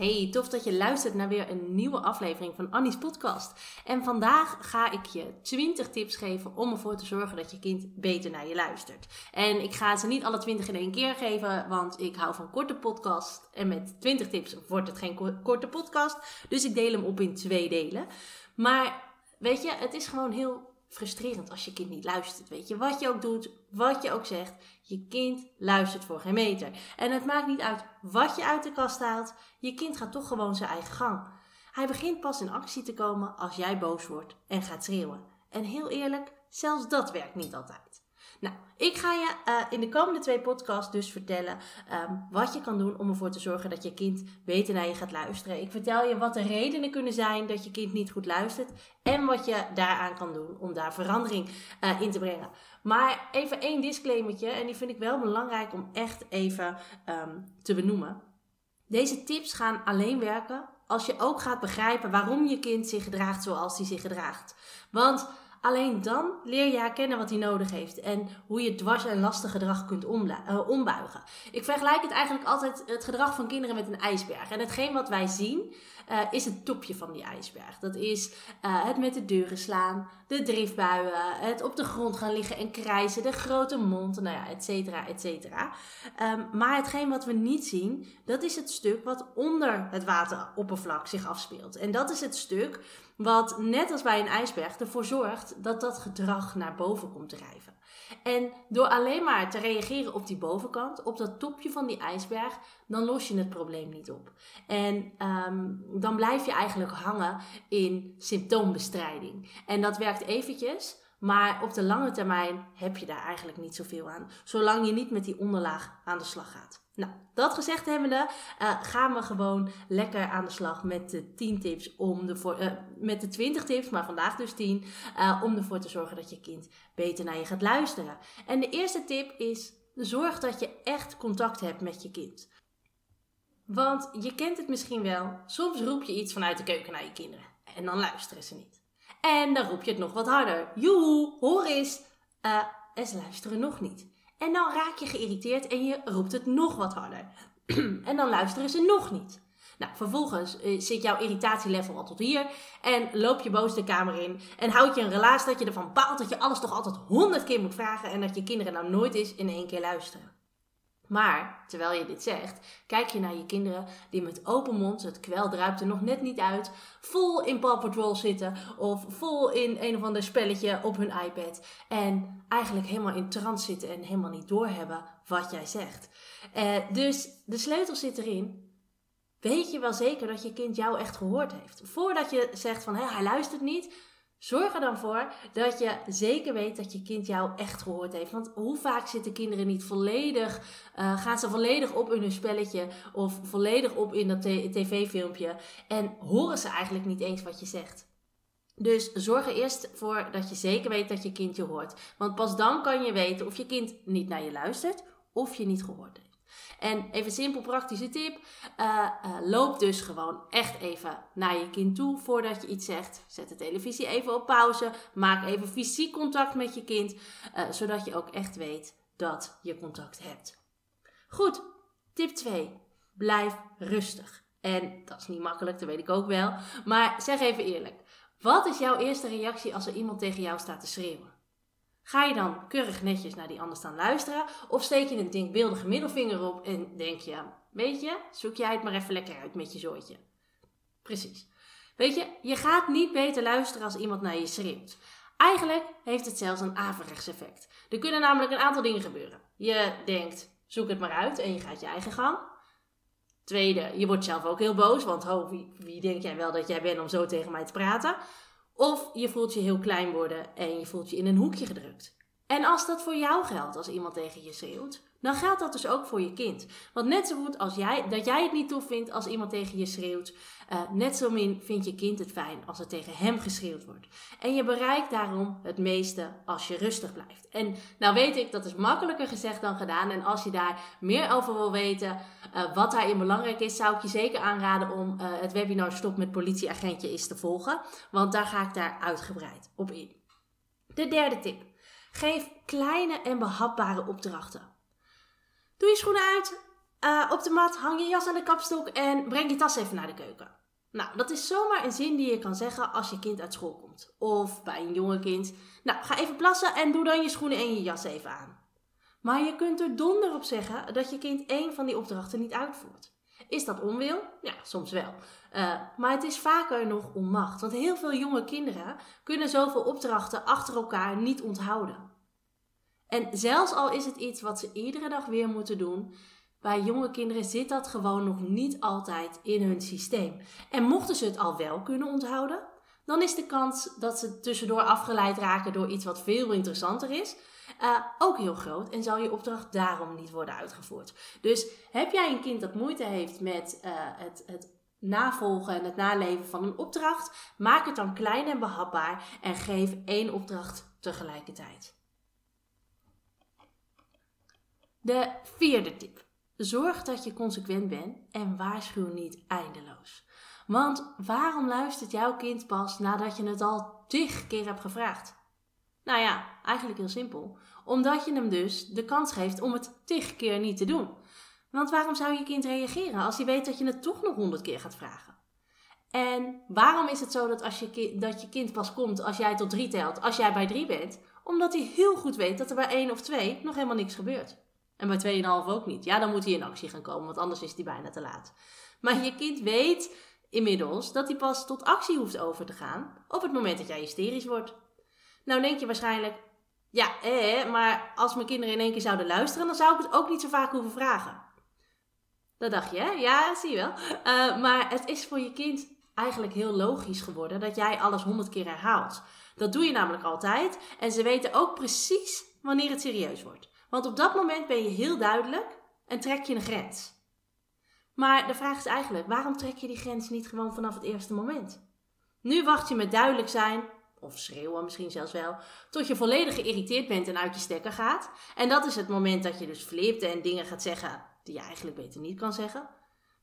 Hey, tof dat je luistert naar weer een nieuwe aflevering van Annie's podcast. En vandaag ga ik je 20 tips geven om ervoor te zorgen dat je kind beter naar je luistert. En ik ga ze niet alle 20 in één keer geven, want ik hou van korte podcast. En met 20 tips wordt het geen korte podcast. Dus ik deel hem op in twee delen. Maar weet je, het is gewoon heel frustrerend als je kind niet luistert. Weet je, wat je ook doet, wat je ook zegt, je kind luistert voor geen meter. En het maakt niet uit wat je uit de kast haalt, je kind gaat toch gewoon zijn eigen gang. Hij begint pas in actie te komen als jij boos wordt en gaat schreeuwen. En heel eerlijk, zelfs dat werkt niet altijd. Nou, ik ga je uh, in de komende twee podcasts dus vertellen um, wat je kan doen om ervoor te zorgen dat je kind beter naar je gaat luisteren. Ik vertel je wat de redenen kunnen zijn dat je kind niet goed luistert en wat je daaraan kan doen om daar verandering uh, in te brengen. Maar even één disclaimertje en die vind ik wel belangrijk om echt even um, te benoemen. Deze tips gaan alleen werken als je ook gaat begrijpen waarom je kind zich gedraagt zoals hij zich gedraagt. Want Alleen dan leer je herkennen wat hij nodig heeft en hoe je dwars en lastig gedrag kunt uh, ombuigen. Ik vergelijk het eigenlijk altijd het gedrag van kinderen met een ijsberg. En hetgeen wat wij zien uh, is het topje van die ijsberg. Dat is uh, het met de deuren slaan, de driftbuien, het op de grond gaan liggen en krijzen, de grote mond, nou ja, et cetera, et cetera. Um, maar hetgeen wat we niet zien, dat is het stuk wat onder het wateroppervlak zich afspeelt. En dat is het stuk wat net als bij een ijsberg ervoor zorgt dat dat gedrag naar boven komt drijven. En door alleen maar te reageren op die bovenkant, op dat topje van die ijsberg, dan los je het probleem niet op. En um, dan blijf je eigenlijk hangen in symptoombestrijding. En dat werkt eventjes, maar op de lange termijn heb je daar eigenlijk niet zoveel aan, zolang je niet met die onderlaag aan de slag gaat. Nou, dat gezegd hebbende, uh, gaan we gewoon lekker aan de slag met de 10 tips om ervoor, uh, met de 20 tips, maar vandaag dus 10, uh, om ervoor te zorgen dat je kind beter naar je gaat luisteren. En de eerste tip is: zorg dat je echt contact hebt met je kind. Want je kent het misschien wel, soms roep je iets vanuit de keuken naar je kinderen en dan luisteren ze niet. En dan roep je het nog wat harder. Joehoe, hoor eens. en ze luisteren nog niet. En dan raak je geïrriteerd en je roept het nog wat harder. en dan luisteren ze nog niet. Nou, vervolgens uh, zit jouw irritatielevel al tot hier. En loop je boos de kamer in. En houd je een relatie dat je ervan baalt dat je alles toch altijd honderd keer moet vragen. En dat je kinderen nou nooit eens in één keer luisteren. Maar, terwijl je dit zegt, kijk je naar je kinderen die met open mond, het kwel druipt er nog net niet uit, vol in Paw Patrol zitten of vol in een of ander spelletje op hun iPad. En eigenlijk helemaal in trance zitten en helemaal niet doorhebben wat jij zegt. Uh, dus de sleutel zit erin. Weet je wel zeker dat je kind jou echt gehoord heeft? Voordat je zegt van hé, hij luistert niet, Zorg er dan voor dat je zeker weet dat je kind jou echt gehoord heeft. Want hoe vaak zitten kinderen niet volledig, uh, gaan ze volledig op in hun spelletje of volledig op in dat tv-filmpje en horen ze eigenlijk niet eens wat je zegt. Dus zorg er eerst voor dat je zeker weet dat je kind je hoort. Want pas dan kan je weten of je kind niet naar je luistert of je niet gehoord heeft. En even simpel praktische tip. Uh, uh, loop dus gewoon echt even naar je kind toe voordat je iets zegt. Zet de televisie even op pauze. Maak even fysiek contact met je kind. Uh, zodat je ook echt weet dat je contact hebt. Goed, tip 2. Blijf rustig. En dat is niet makkelijk, dat weet ik ook wel. Maar zeg even eerlijk. Wat is jouw eerste reactie als er iemand tegen jou staat te schreeuwen? Ga je dan keurig netjes naar die ander staan luisteren? Of steek je een denkbeeldige middelvinger op en denk je, weet je, zoek jij het maar even lekker uit met je zooitje. Precies. Weet je, je gaat niet beter luisteren als iemand naar je schreeuwt. Eigenlijk heeft het zelfs een averechts effect. Er kunnen namelijk een aantal dingen gebeuren. Je denkt, zoek het maar uit en je gaat je eigen gang. Tweede, je wordt zelf ook heel boos, want ho, wie, wie denk jij wel dat jij bent om zo tegen mij te praten? Of je voelt je heel klein worden en je voelt je in een hoekje gedrukt. En als dat voor jou geldt als iemand tegen je schreeuwt, dan geldt dat dus ook voor je kind. Want net zo goed als jij, dat jij het niet tof vindt als iemand tegen je schreeuwt, uh, net zo min vindt je kind het fijn als er tegen hem geschreeuwd wordt. En je bereikt daarom het meeste als je rustig blijft. En nou weet ik, dat is makkelijker gezegd dan gedaan. En als je daar meer over wil weten, uh, wat daarin belangrijk is, zou ik je zeker aanraden om uh, het webinar Stop met politieagentje is te volgen. Want daar ga ik daar uitgebreid op in. De derde tip. Geef kleine en behapbare opdrachten. Doe je schoenen uit, uh, op de mat, hang je jas aan de kapstok en breng je tas even naar de keuken. Nou, dat is zomaar een zin die je kan zeggen als je kind uit school komt. Of bij een jonge kind. Nou, ga even plassen en doe dan je schoenen en je jas even aan. Maar je kunt er donder op zeggen dat je kind één van die opdrachten niet uitvoert. Is dat onwil? Ja, soms wel. Uh, maar het is vaker nog onmacht. Want heel veel jonge kinderen kunnen zoveel opdrachten achter elkaar niet onthouden. En zelfs al is het iets wat ze iedere dag weer moeten doen, bij jonge kinderen zit dat gewoon nog niet altijd in hun systeem. En mochten ze het al wel kunnen onthouden, dan is de kans dat ze tussendoor afgeleid raken door iets wat veel interessanter is, uh, ook heel groot. En zal je opdracht daarom niet worden uitgevoerd. Dus heb jij een kind dat moeite heeft met uh, het, het navolgen en het naleven van een opdracht, maak het dan klein en behapbaar en geef één opdracht tegelijkertijd. De vierde tip. Zorg dat je consequent bent en waarschuw niet eindeloos. Want waarom luistert jouw kind pas nadat je het al tig keer hebt gevraagd? Nou ja, eigenlijk heel simpel. Omdat je hem dus de kans geeft om het tig keer niet te doen. Want waarom zou je kind reageren als hij weet dat je het toch nog honderd keer gaat vragen? En waarom is het zo dat, als je, dat je kind pas komt als jij tot drie telt, als jij bij drie bent? Omdat hij heel goed weet dat er bij één of twee nog helemaal niks gebeurt. En bij 2,5 ook niet. Ja, dan moet hij in actie gaan komen, want anders is hij bijna te laat. Maar je kind weet inmiddels dat hij pas tot actie hoeft over te gaan op het moment dat jij hysterisch wordt. Nou denk je waarschijnlijk, ja, eh, maar als mijn kinderen in één keer zouden luisteren, dan zou ik het ook niet zo vaak hoeven vragen. Dat dacht je, hè? Ja, zie je wel. Uh, maar het is voor je kind eigenlijk heel logisch geworden dat jij alles honderd keer herhaalt. Dat doe je namelijk altijd. En ze weten ook precies wanneer het serieus wordt. Want op dat moment ben je heel duidelijk en trek je een grens. Maar de vraag is eigenlijk, waarom trek je die grens niet gewoon vanaf het eerste moment? Nu wacht je met duidelijk zijn, of schreeuwen misschien zelfs wel, tot je volledig geïrriteerd bent en uit je stekker gaat. En dat is het moment dat je dus flipt en dingen gaat zeggen die je eigenlijk beter niet kan zeggen.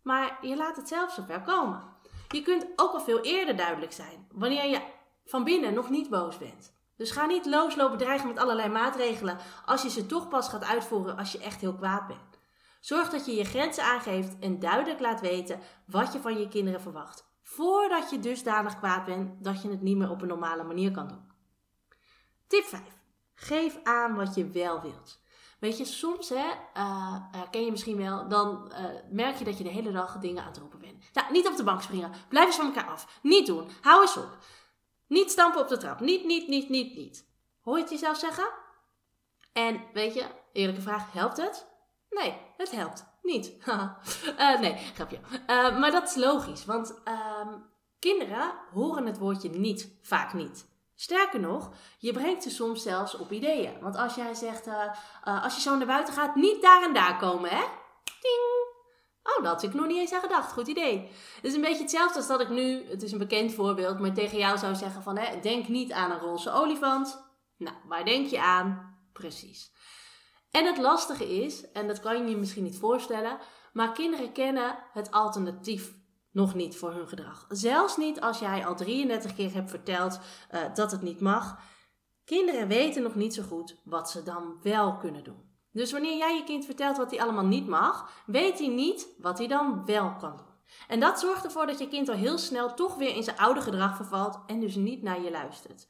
Maar je laat het zelf zover komen. Je kunt ook al veel eerder duidelijk zijn, wanneer je van binnen nog niet boos bent. Dus ga niet looslopen dreigen met allerlei maatregelen als je ze toch pas gaat uitvoeren als je echt heel kwaad bent. Zorg dat je je grenzen aangeeft en duidelijk laat weten wat je van je kinderen verwacht. Voordat je dusdanig kwaad bent dat je het niet meer op een normale manier kan doen. Tip 5. Geef aan wat je wel wilt. Weet je, soms hè, uh, ken je misschien wel, dan uh, merk je dat je de hele dag dingen aan het roepen bent. Nou, niet op de bank springen. Blijf eens van elkaar af. Niet doen. Hou eens op. Niet stampen op de trap. Niet, niet, niet, niet, niet. Hoor je het jezelf zeggen? En weet je, eerlijke vraag, helpt het? Nee, het helpt niet. uh, nee, grapje. Uh, maar dat is logisch, want uh, kinderen horen het woordje niet vaak niet. Sterker nog, je brengt ze soms zelfs op ideeën. Want als jij zegt, uh, als je zo naar buiten gaat, niet daar en daar komen, hè? Ding! Oh, daar had ik nog niet eens aan gedacht. Goed idee. Het is een beetje hetzelfde als dat ik nu, het is een bekend voorbeeld, maar tegen jou zou zeggen van, hè, denk niet aan een roze olifant. Nou, waar denk je aan? Precies. En het lastige is, en dat kan je je misschien niet voorstellen, maar kinderen kennen het alternatief nog niet voor hun gedrag. Zelfs niet als jij al 33 keer hebt verteld uh, dat het niet mag. Kinderen weten nog niet zo goed wat ze dan wel kunnen doen. Dus wanneer jij je kind vertelt wat hij allemaal niet mag, weet hij niet wat hij dan wel kan doen. En dat zorgt ervoor dat je kind al heel snel toch weer in zijn oude gedrag vervalt en dus niet naar je luistert.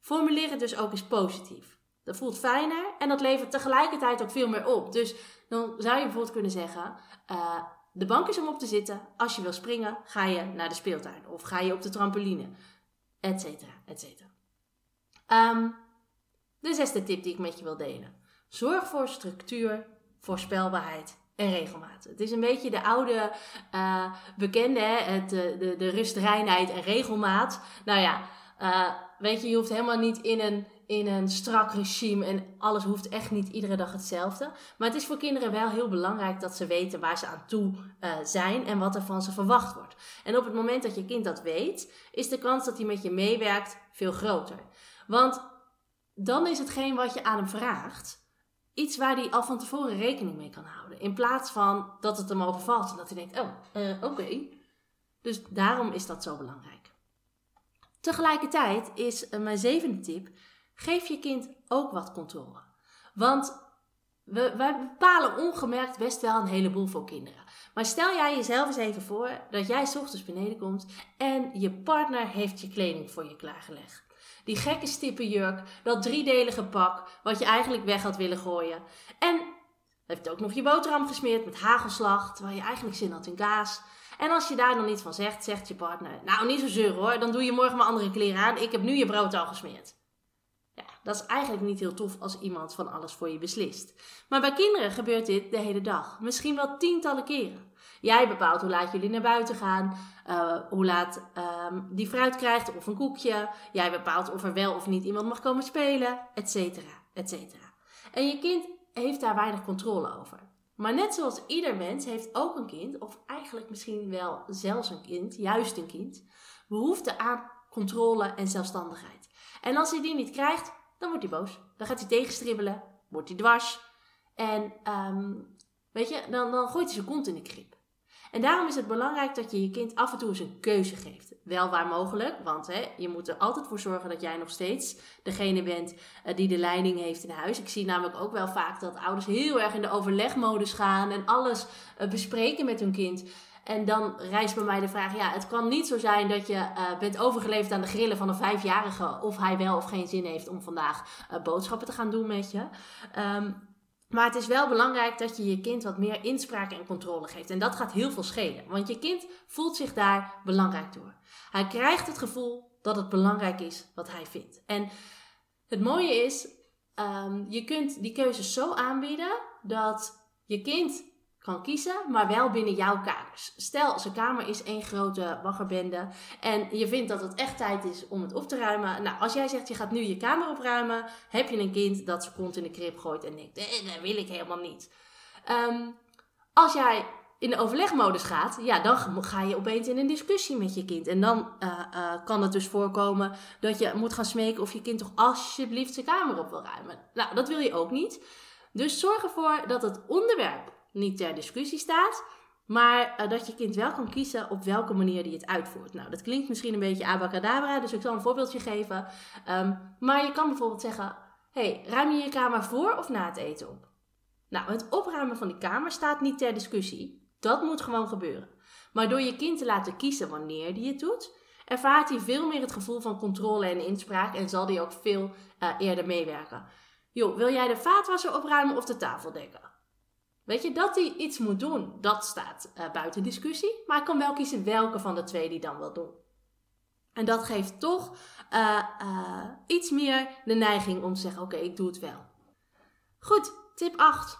Formuleer het dus ook eens positief. Dat voelt fijner en dat levert tegelijkertijd ook veel meer op. Dus dan zou je bijvoorbeeld kunnen zeggen: uh, De bank is om op te zitten. Als je wil springen, ga je naar de speeltuin of ga je op de trampoline, et cetera, et cetera. Um, de zesde tip die ik met je wil delen. Zorg voor structuur, voorspelbaarheid en regelmaat. Het is een beetje de oude uh, bekende? Het, de, de, rust, reinheid en regelmaat. Nou ja, Uh, weet je, je hoeft helemaal niet in een, in een strak regime en alles hoeft echt niet iedere dag hetzelfde. Maar het is voor kinderen wel heel belangrijk dat ze weten waar ze aan toe uh, zijn en wat er van ze verwacht wordt. En op het moment dat je kind dat weet, is de kans dat hij met je meewerkt veel groter. Want dan is hetgeen wat je aan hem vraagt, iets waar hij al van tevoren rekening mee kan houden. In plaats van dat het hem overvalt en dat hij denkt, oh, uh, oké. Dus daarom is dat zo belangrijk. Tegelijkertijd is uh, mijn zevende tip, geef je kind ook wat controle. Want we, wij bepalen ongemerkt best wel een heleboel voor kinderen. Maar stel jij jezelf eens even voor dat jij ochtends beneden komt en je partner heeft je kleding voor je klaargelegd. Die gekke stippenjurk, dat driedelige pak, wat je eigenlijk weg had willen gooien. En heeft ook nog je boterham gesmeerd met hagelslag, terwijl je eigenlijk zin had in kaas. En als je daar dan niet van zegt, zegt je partner: Nou, niet zo zeuren hoor, dan doe je morgen maar andere kleren aan. Ik heb nu je brood al gesmeerd. Dat is eigenlijk niet heel tof als iemand van alles voor je beslist. Maar bij kinderen gebeurt dit de hele dag, misschien wel tientallen keren. Jij bepaalt hoe laat jullie naar buiten gaan, uh, hoe laat um, die fruit krijgt of een koekje. Jij bepaalt of er wel of niet iemand mag komen spelen, et cetera, et cetera. En je kind heeft daar weinig controle over. Maar net zoals ieder mens heeft ook een kind, of eigenlijk misschien wel zelfs een kind, juist een kind, behoefte aan controle en zelfstandigheid. En als hij die niet krijgt, dan wordt hij boos. Dan gaat hij tegenstribbelen, wordt hij dwars. En um, weet je, dan, dan gooit hij zijn kont in de krip. En daarom is het belangrijk dat je je kind af en toe eens een keuze geeft. Wel waar mogelijk, want hè, je moet er altijd voor zorgen dat jij nog steeds degene bent uh, die de leiding heeft in huis. Ik zie namelijk ook wel vaak dat ouders heel erg in de overlegmodus gaan en alles uh, bespreken met hun kind. En dan rijst bij mij de vraag: ja, het kan niet zo zijn dat je uh, bent overgeleverd aan de grillen van een vijfjarige. of hij wel of geen zin heeft om vandaag boodschappen te gaan doen met je. Um, maar het is wel belangrijk dat je je kind wat meer inspraak en controle geeft. En dat gaat heel veel schelen. Want je kind voelt zich daar belangrijk door. Hij krijgt het gevoel dat het belangrijk is wat hij vindt. En het mooie is, um, je kunt die keuzes zo aanbieden dat je kind kiezen, maar wel binnen jouw kaders. Stel, zijn kamer is één grote baggerbende en je vindt dat het echt tijd is om het op te ruimen. Nou, als jij zegt je gaat nu je kamer opruimen, heb je een kind dat zijn kont in de krip gooit en denkt, eh, dat wil ik helemaal niet. Um, als jij in de overlegmodus gaat, ja, dan ga je opeens in een discussie met je kind. En dan uh, uh, kan het dus voorkomen dat je moet gaan smeken of je kind toch alsjeblieft zijn kamer op wil ruimen. Nou, dat wil je ook niet. Dus zorg ervoor dat het onderwerp niet ter discussie staat. Maar uh, dat je kind wel kan kiezen op welke manier die het uitvoert. Nou, dat klinkt misschien een beetje abacadabra, dus ik zal een voorbeeldje geven. Um, maar je kan bijvoorbeeld zeggen: hey, ruim je je kamer voor of na het eten op? Nou, het opruimen van die kamer staat niet ter discussie. Dat moet gewoon gebeuren. Maar door je kind te laten kiezen wanneer die het doet, ervaart hij veel meer het gevoel van controle en inspraak en zal hij ook veel uh, eerder meewerken. Joh, wil jij de vaatwasser opruimen of de tafel dekken? Weet je, dat hij iets moet doen, dat staat uh, buiten discussie. Maar hij kan wel kiezen welke van de twee die dan wil doen. En dat geeft toch uh, uh, iets meer de neiging om te zeggen: Oké, ik doe het wel. Goed, tip 8.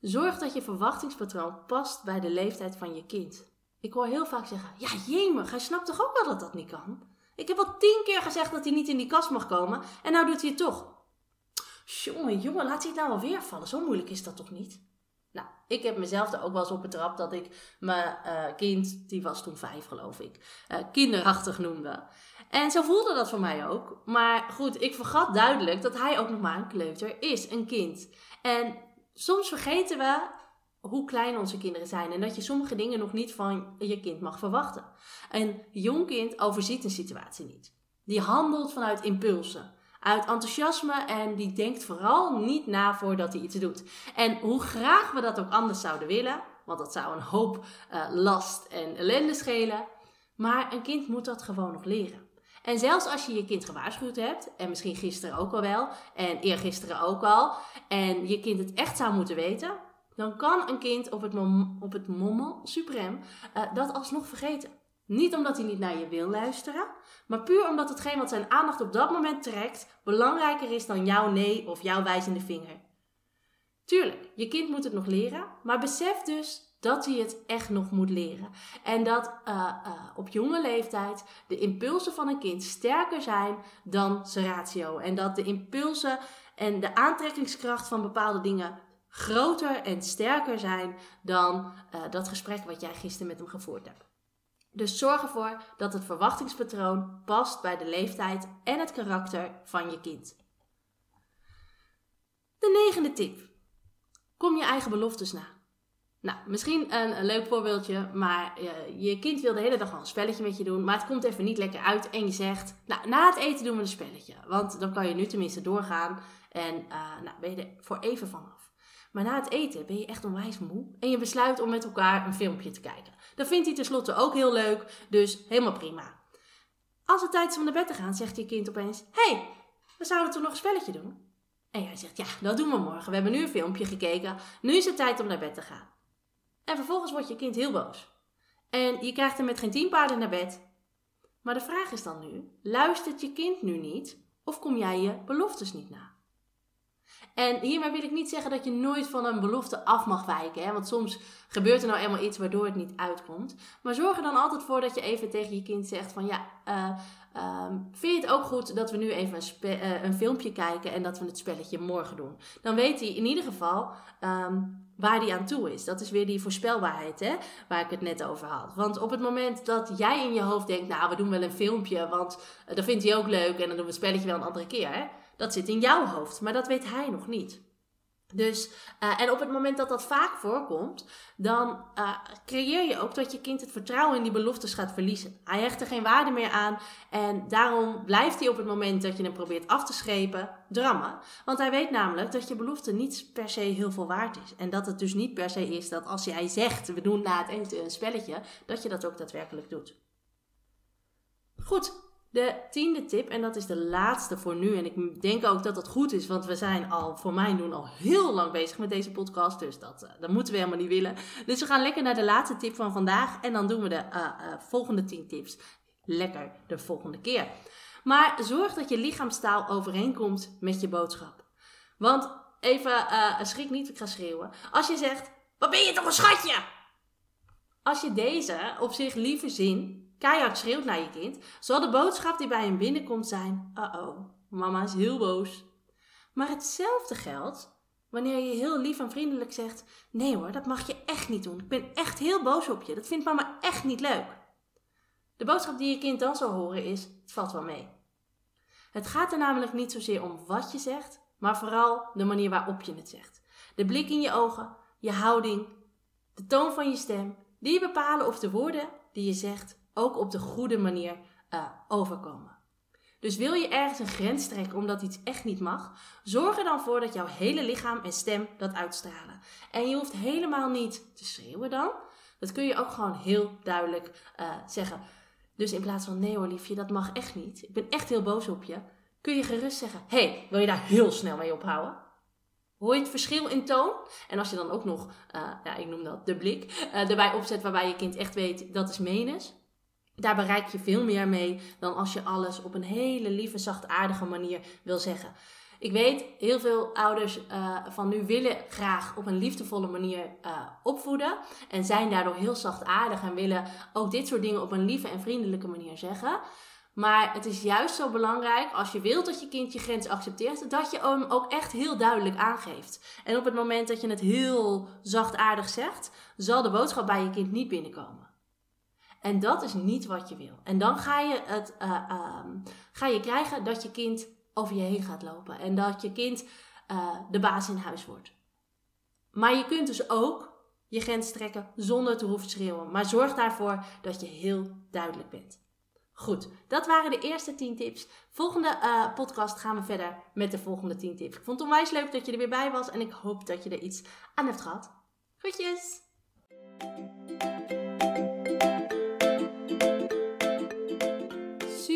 Zorg dat je verwachtingspatroon past bij de leeftijd van je kind. Ik hoor heel vaak zeggen: Ja, jemig, hij snapt toch ook wel dat dat niet kan? Ik heb al tien keer gezegd dat hij niet in die kast mag komen en nou doet hij het toch. Jongen, jongen, laat hij het nou alweer vallen. Zo moeilijk is dat toch niet? Ik heb mezelf er ook wel eens op betrapt dat ik mijn uh, kind, die was toen vijf geloof ik, uh, kinderachtig noemde. En zo voelde dat voor mij ook. Maar goed, ik vergat duidelijk dat hij ook nog maar een kleuter is, een kind. En soms vergeten we hoe klein onze kinderen zijn en dat je sommige dingen nog niet van je kind mag verwachten. Een jong kind overziet een situatie niet. Die handelt vanuit impulsen uit enthousiasme en die denkt vooral niet na voordat hij iets doet. En hoe graag we dat ook anders zouden willen, want dat zou een hoop uh, last en ellende schelen, maar een kind moet dat gewoon nog leren. En zelfs als je je kind gewaarschuwd hebt, en misschien gisteren ook al wel, en eergisteren ook al, en je kind het echt zou moeten weten, dan kan een kind op het, mom op het moment suprem uh, dat alsnog vergeten. Niet omdat hij niet naar je wil luisteren, maar puur omdat hetgeen wat zijn aandacht op dat moment trekt belangrijker is dan jouw nee of jouw wijzende vinger. Tuurlijk, je kind moet het nog leren, maar besef dus dat hij het echt nog moet leren. En dat uh, op jonge leeftijd de impulsen van een kind sterker zijn dan zijn ratio. En dat de impulsen en de aantrekkingskracht van bepaalde dingen groter en sterker zijn dan uh, dat gesprek wat jij gisteren met hem gevoerd hebt. Dus zorg ervoor dat het verwachtingspatroon past bij de leeftijd en het karakter van je kind. De negende tip. Kom je eigen beloftes na. Nou, misschien een, leuk voorbeeldje, maar uh, je kind wil de hele dag al een spelletje met je doen, maar het komt even niet lekker uit en je zegt, nou, na het eten doen we een spelletje, want dan kan je nu tenminste doorgaan en uh, nou, ben je er voor even vanaf. Maar na het eten ben je echt onwijs moe en je besluit om met elkaar een filmpje te kijken. Dat vindt hij tenslotte ook heel leuk, dus helemaal prima. Als het tijd is om naar bed te gaan, zegt je kind opeens, hey, we zouden toch nog een spelletje doen? En jij zegt, ja, dat doen we morgen. We hebben nu een filmpje gekeken. Nu is het tijd om naar bed te gaan. En vervolgens wordt je kind heel boos. En je krijgt hem met geen tien paarden naar bed. Maar de vraag is dan nu: luistert je kind nu niet of kom jij je beloftes niet na? En hiermee wil ik niet zeggen dat je nooit van een belofte af mag wijken. Hè? Want soms gebeurt er nou eenmaal iets waardoor het niet uitkomt. Maar zorg er dan altijd voor dat je even tegen je kind zegt van ja, uh, vind je het ook goed dat we nu even een, uh, een, filmpje kijken en dat we het spelletje morgen doen. Dan weet hij in ieder geval um, waar hij aan toe is. Dat is weer die voorspelbaarheid hè, waar ik het net over had. Want op het moment dat jij in je hoofd denkt, nou we doen wel een filmpje, want dat vindt hij ook leuk en dan doen we het spelletje wel een andere keer. Hè? Dat zit in jouw hoofd, maar dat weet hij nog niet. Dus, uh, en op het moment dat dat vaak voorkomt, dan uh, creëer je ook dat je kind het vertrouwen in die beloftes gaat verliezen. Hij hecht er geen waarde meer aan en daarom blijft hij op het moment dat je hem probeert af te schepen, drammen. Want hij weet namelijk dat je belofte niet per se heel veel waard is. En dat het dus niet per se is dat als jij zegt, we doen na het eten een spelletje, dat je dat ook daadwerkelijk doet. Goed, de tiende tip, en dat is de laatste voor nu. En ik denk ook dat dat goed is, want we zijn al, voor mijn doen, al heel lang bezig met deze podcast. Dus dat, uh, dat moeten we helemaal niet willen. Dus we gaan lekker naar de laatste tip van vandaag. En dan doen we de uh, uh, volgende tien tips lekker de volgende keer. Maar zorg dat je lichaamstaal overeenkomt met je boodschap. Want even, schrik niet, ik ga schreeuwen. Als je zegt, wat ben je toch een schatje? Als je deze op zich lieve zin keihard schreeuwt naar je kind, zal de boodschap die bij hem binnenkomt zijn: Uh-oh, mama is heel boos. Maar hetzelfde geldt wanneer je heel lief en vriendelijk zegt: Nee hoor, dat mag je echt niet doen. Ik ben echt heel boos op je. Dat vindt mama echt niet leuk. De boodschap die je kind dan zal horen is: Het valt wel mee. Het gaat er namelijk niet zozeer om wat je zegt, maar vooral de manier waarop je het zegt. De blik in je ogen, je houding, de toon van je stem, die bepalen of de woorden die je zegt ook op de goede manier uh, overkomen. Dus wil je ergens een grens trekken omdat iets echt niet mag, zorg er dan voor dat jouw hele lichaam en stem dat uitstralen. En je hoeft helemaal niet te schreeuwen dan. Dat kun je ook gewoon heel duidelijk uh, zeggen. Dus in plaats van nee hoor liefje, dat mag echt niet. Ik ben echt heel boos op je. Kun je gerust zeggen, hey, wil je daar heel snel mee ophouden? Hoor je het verschil in toon? En als je dan ook nog, uh, ja, ik noem dat de blik, erbij opzet waarbij je kind echt weet dat is menens. Daar bereik je veel meer mee dan als je alles op een hele lieve, zachtaardige manier wil zeggen. Ik weet, heel veel ouders uh, van nu willen graag op een liefdevolle manier uh, opvoeden. En zijn daardoor heel zachtaardig en willen ook dit soort dingen op een lieve en vriendelijke manier zeggen. Maar het is juist zo belangrijk, als je wilt dat je kind je grens accepteert, dat je hem ook echt heel duidelijk aangeeft. En op het moment dat je het heel zachtaardig zegt, zal de boodschap bij je kind niet binnenkomen. En dat is niet wat je wil. En dan ga je, het, uh, ga je krijgen dat je kind over je heen gaat lopen. En dat je kind uh, de baas in huis wordt. Maar je kunt dus ook je grens trekken zonder te hoeven schreeuwen. Maar zorg daarvoor dat je heel duidelijk bent. Goed, dat waren de eerste 10 tips. Volgende uh, podcast gaan we verder met de volgende 10 tips. Ik vond het onwijs leuk dat je er weer bij was en ik hoop dat je er iets aan hebt gehad. Groetjes!